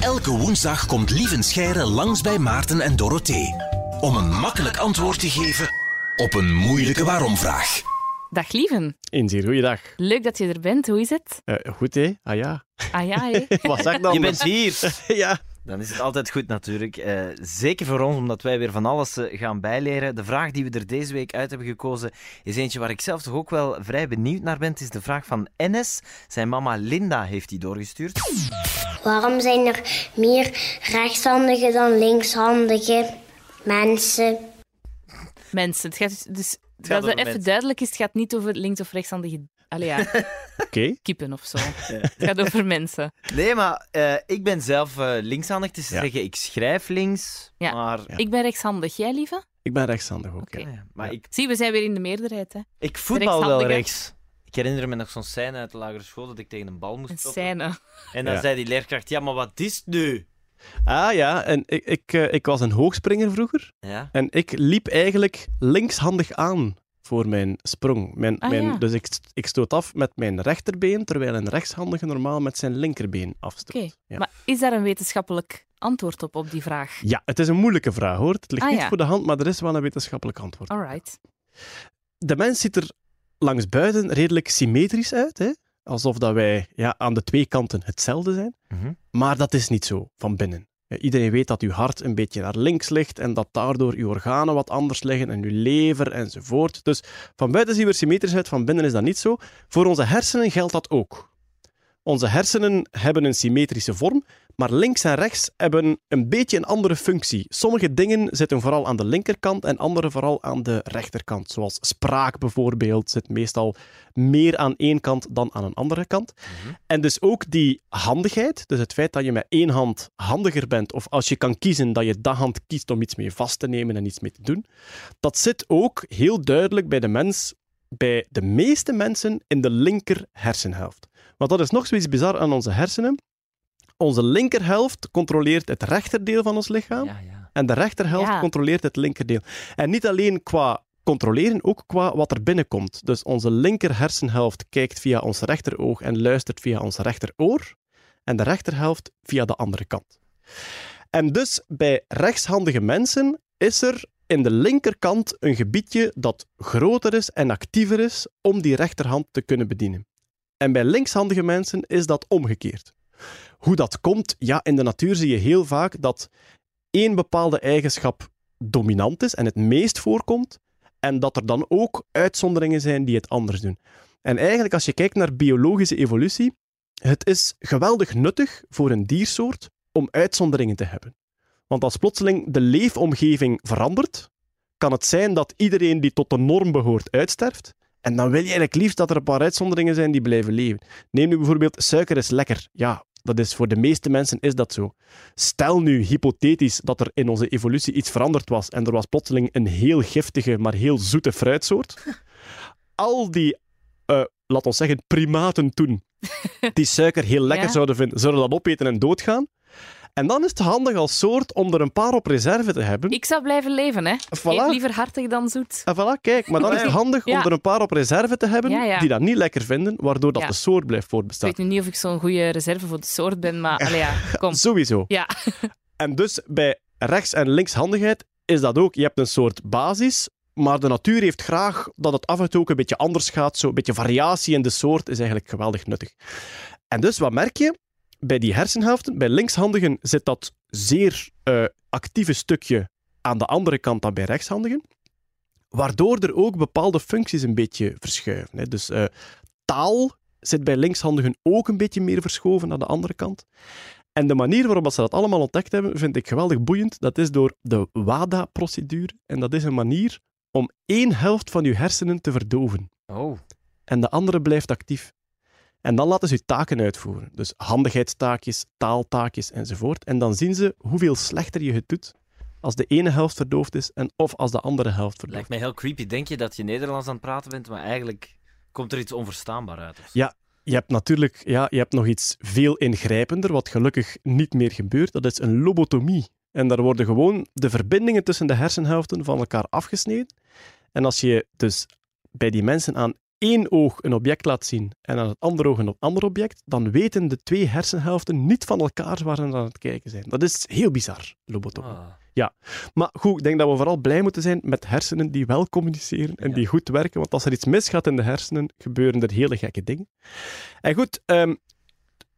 Elke woensdag komt Lieven Scheire langs bij Maarten en Dorothee. Om een makkelijk antwoord te geven op een moeilijke waarom-vraag. Dag Lieven, Een zeer goeiedag. leuk dat je er bent. Hoe is het? Eh, goed, hè? Ah ja. Ah ja, hè? Wat zeg dan? Je bent hier. ja. Dan is het altijd goed natuurlijk. Eh, zeker voor ons, omdat wij weer van alles eh, gaan bijleren. De vraag die we er deze week uit hebben gekozen is eentje waar ik zelf toch ook wel vrij benieuwd naar ben. Het is de vraag van Enes. Zijn mama Linda heeft die doorgestuurd. Waarom zijn er meer rechtshandige dan linkshandige mensen? Mensen. Het gaat dus, gaat dat het over even mensen. duidelijk is, het gaat niet over links- of rechtshandige allee, ja, Oké. kippen of zo. Het gaat over mensen. Nee, maar eh, ik ben zelf eh, linkshandig. Het is te Ja. zeggen, ik schrijf links, Ja. maar... Ja. Ik ben rechtshandig. Jij, lieve? Ik ben rechtshandig ook. Oké. ja. Ja, maar Ja. ik, Zie, we zijn weer in de meerderheid. Hè. ik voetbal wel rechtshandige. rechts. Ik herinner me nog zo'n scène uit de lagere school dat ik tegen een bal moest Een stoppen. scène. En dan Ja. zei die leerkracht, ja, maar wat is het nu? Ah ja, en ik, ik, eh, ik was een hoogspringer vroeger. Ja. En ik liep eigenlijk linkshandig aan voor mijn sprong. Mijn, Ah, mijn, ja. Dus ik, ik stoot af met mijn rechterbeen, terwijl een rechtshandige normaal met zijn linkerbeen afstoot. Oké. Ja. Maar is daar een wetenschappelijk antwoord op, op die vraag? Ja, het is een moeilijke vraag hoor. Het ligt Ah, niet ja. voor de hand, maar er is wel een wetenschappelijk antwoord. Alright. de mens ziet er langs buiten redelijk symmetrisch uit. Hè? Alsof dat wij ja, aan de twee kanten hetzelfde zijn. Mhm. Maar dat is niet zo van binnen. Ja, Iedereen weet dat uw hart een beetje naar links ligt en dat daardoor uw organen wat anders liggen en uw lever enzovoort. Dus van buiten zien we er symmetrisch uit, van binnen is dat niet zo. Voor onze hersenen geldt dat ook. Onze hersenen hebben een symmetrische vorm, maar links en rechts hebben een beetje een andere functie. Sommige dingen zitten vooral aan de linkerkant en andere vooral aan de rechterkant. Zoals spraak bijvoorbeeld zit meestal meer aan één kant dan aan een andere kant. En dus ook die handigheid, dus het feit dat je met één hand handiger bent, of als je kan kiezen dat je dat hand kiest om iets mee vast te nemen en iets mee te doen, dat zit ook heel duidelijk bij de mens, bij de meeste mensen, in de linker hersenhelft. Want dat is nog zoiets bizar aan onze hersenen. Onze linkerhelft controleert het rechterdeel van ons lichaam. Ja, ja. En de rechterhelft Ja. controleert het linkerdeel. En niet alleen qua controleren, ook qua wat er binnenkomt. Dus onze linker hersenhelft kijkt via ons rechteroog en luistert via ons rechteroor. En de rechterhelft via de andere kant. En dus bij rechtshandige mensen is er in de linkerkant een gebiedje dat groter is en actiever is om die rechterhand te kunnen bedienen. En bij linkshandige mensen is dat omgekeerd. Hoe dat komt? Ja, in de natuur zie je heel vaak dat één bepaalde eigenschap dominant is en het meest voorkomt, en dat er dan ook uitzonderingen zijn die het anders doen. En eigenlijk, als je kijkt naar biologische evolutie, het is geweldig nuttig voor een diersoort om uitzonderingen te hebben. Want als plotseling de leefomgeving verandert, kan het zijn dat iedereen die tot de norm behoort uitsterft. En dan wil je eigenlijk liefst dat er een paar uitzonderingen zijn die blijven leven. Neem nu bijvoorbeeld, suiker is lekker. Ja, dat is voor de meeste mensen is dat zo. Stel nu hypothetisch dat er in onze evolutie iets veranderd was en er was plotseling een heel giftige, maar heel zoete fruitsoort. Al die, eh laat ons zeggen, primaten toen, die suiker heel lekker Ja. zouden vinden, zouden dat opeten en doodgaan. En dan is het handig als soort om er een paar op reserve te hebben. Ik zou blijven leven, hè. Voilà. Eet liever hartig dan zoet. En voilà, kijk, maar dan is het handig Ja. om er een paar op reserve te hebben Ja, die dat niet lekker vinden, waardoor dat de soort blijft Ik voortbestaan. weet nu niet of ik zo'n goede reserve voor de soort ben, maar allee, ja, kom. Sowieso. Ja. En dus bij rechts- en linkshandigheid is dat ook. Je hebt een soort basis, maar de natuur heeft graag dat het af en toe ook een beetje anders gaat. Zo een beetje variatie in de soort is eigenlijk geweldig nuttig. En dus wat merk je? Bij die hersenhelften, bij linkshandigen zit dat zeer eh, actieve stukje aan de andere kant dan bij rechtshandigen. Waardoor er ook bepaalde functies een beetje verschuiven. Hè. Dus eh, taal zit bij linkshandigen ook een beetje meer verschoven naar de andere kant. En de manier waarop ze dat allemaal ontdekt hebben, vind ik geweldig boeiend. Dat is door de WADA-procedure. En dat is een manier om één helft van je hersenen te verdoven. Oh. En de andere blijft actief. En dan laten ze je taken uitvoeren. Dus handigheidstaakjes, taaltaakjes enzovoort. En dan zien ze hoeveel slechter je het doet als de ene helft verdoofd is en of als de andere helft verdoofd Lijkt mij heel creepy. Denk je dat je Nederlands aan het praten bent, maar eigenlijk komt er iets onverstaanbaar uit? Of? Ja. Je hebt natuurlijk ja, je hebt nog iets veel ingrijpender, wat gelukkig niet meer gebeurt. Dat is een lobotomie. En daar worden gewoon de verbindingen tussen de hersenhelften van elkaar afgesneden. En als je dus bij die mensen aan één oog een object laat zien en aan het andere oog een ander object, dan weten de twee hersenhelften niet van elkaar waar ze aan het kijken zijn. Dat is heel bizar, lobotomie. Ah. Maar goed, ik denk dat we vooral blij moeten zijn met hersenen die wel communiceren en die goed werken. Want als er iets misgaat in de hersenen, gebeuren er hele gekke dingen. En goed, ehm,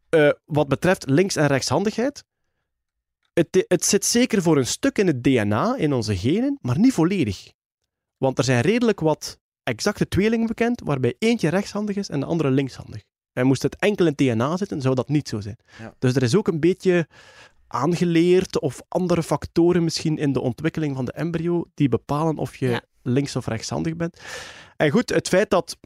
eh, wat betreft links- en rechtshandigheid. Het, het zit zeker voor een stuk in het DNA, in onze genen, maar niet volledig. Want er zijn redelijk wat exacte tweelingen bekend, waarbij eentje rechtshandig is en de andere linkshandig. En moest het enkel in DNA zitten, zou dat niet zo zijn. Ja. Dus er is ook een beetje aangeleerd of andere factoren misschien in de ontwikkeling van de embryo die bepalen of je Ja. links- of rechtshandig bent. En goed, het feit dat,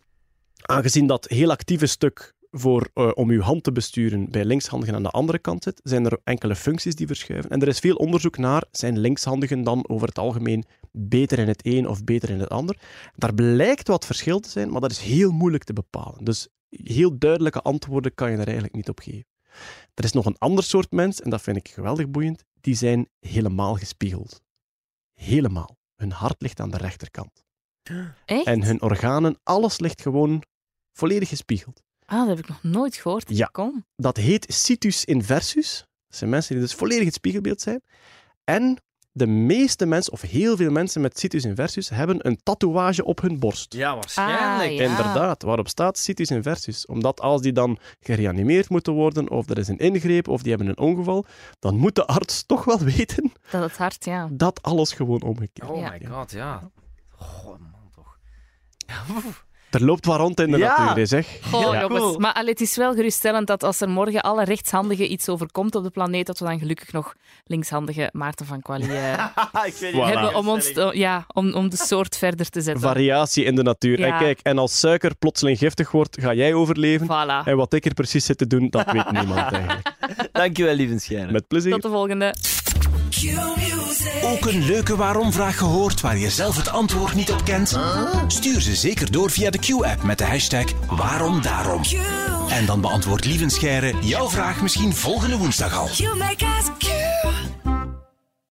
aangezien dat heel actieve stuk voor, eh, om uw hand te besturen bij linkshandigen aan de andere kant zit, zijn er enkele functies die verschuiven. En er is veel onderzoek naar, zijn linkshandigen dan over het algemeen beter in het een of beter in het ander? Daar blijkt wat verschil te zijn, maar dat is heel moeilijk te bepalen. Dus heel duidelijke antwoorden kan je er eigenlijk niet op geven. Er is nog een ander soort mens, en dat vind ik geweldig boeiend, die zijn helemaal gespiegeld. Helemaal. Hun hart ligt aan de rechterkant. Echt? En hun organen, alles ligt gewoon volledig gespiegeld. Ah, dat heb ik nog nooit gehoord. Ja. Kom. Dat heet situs inversus. Dat zijn mensen die dus volledig het spiegelbeeld zijn. En de meeste mensen, of heel veel mensen met situs inversus, hebben een tatoeage op hun borst. Ja, waarschijnlijk. Ah, ja. Inderdaad, waarop staat situs inversus. Omdat als die dan gereanimeerd moeten worden, of er is een ingreep, of die hebben een ongeval, dan moet de arts toch wel weten Dat het hart, ja. dat alles gewoon omgekeerd Oh Ja. my god, ja. Goh, man, toch. Er loopt wat rond in de Ja. natuur, hè, zeg. Goh, Ja. jongens. Maar allee, het is wel geruststellend dat als er morgen alle rechtshandigen iets overkomt op de planeet, dat we dan gelukkig nog linkshandige Maarten van Quali eh, Voilà. hebben om, ons te- ja, om, om de soort verder te zetten. Variatie in de natuur. Ja. En kijk, en als suiker plotseling giftig wordt, ga jij overleven. Voilà. En wat ik er precies zit te doen, dat weet niemand eigenlijk. Dankjewel, lieve Schijnen. Met plezier. Tot de volgende. Ook een leuke waarom-vraag gehoord waar je zelf het antwoord niet op kent? Stuur ze zeker door via de Q-app met de hashtag waarom daarom. En dan beantwoordt Lieven Scheire jouw vraag misschien volgende woensdag al.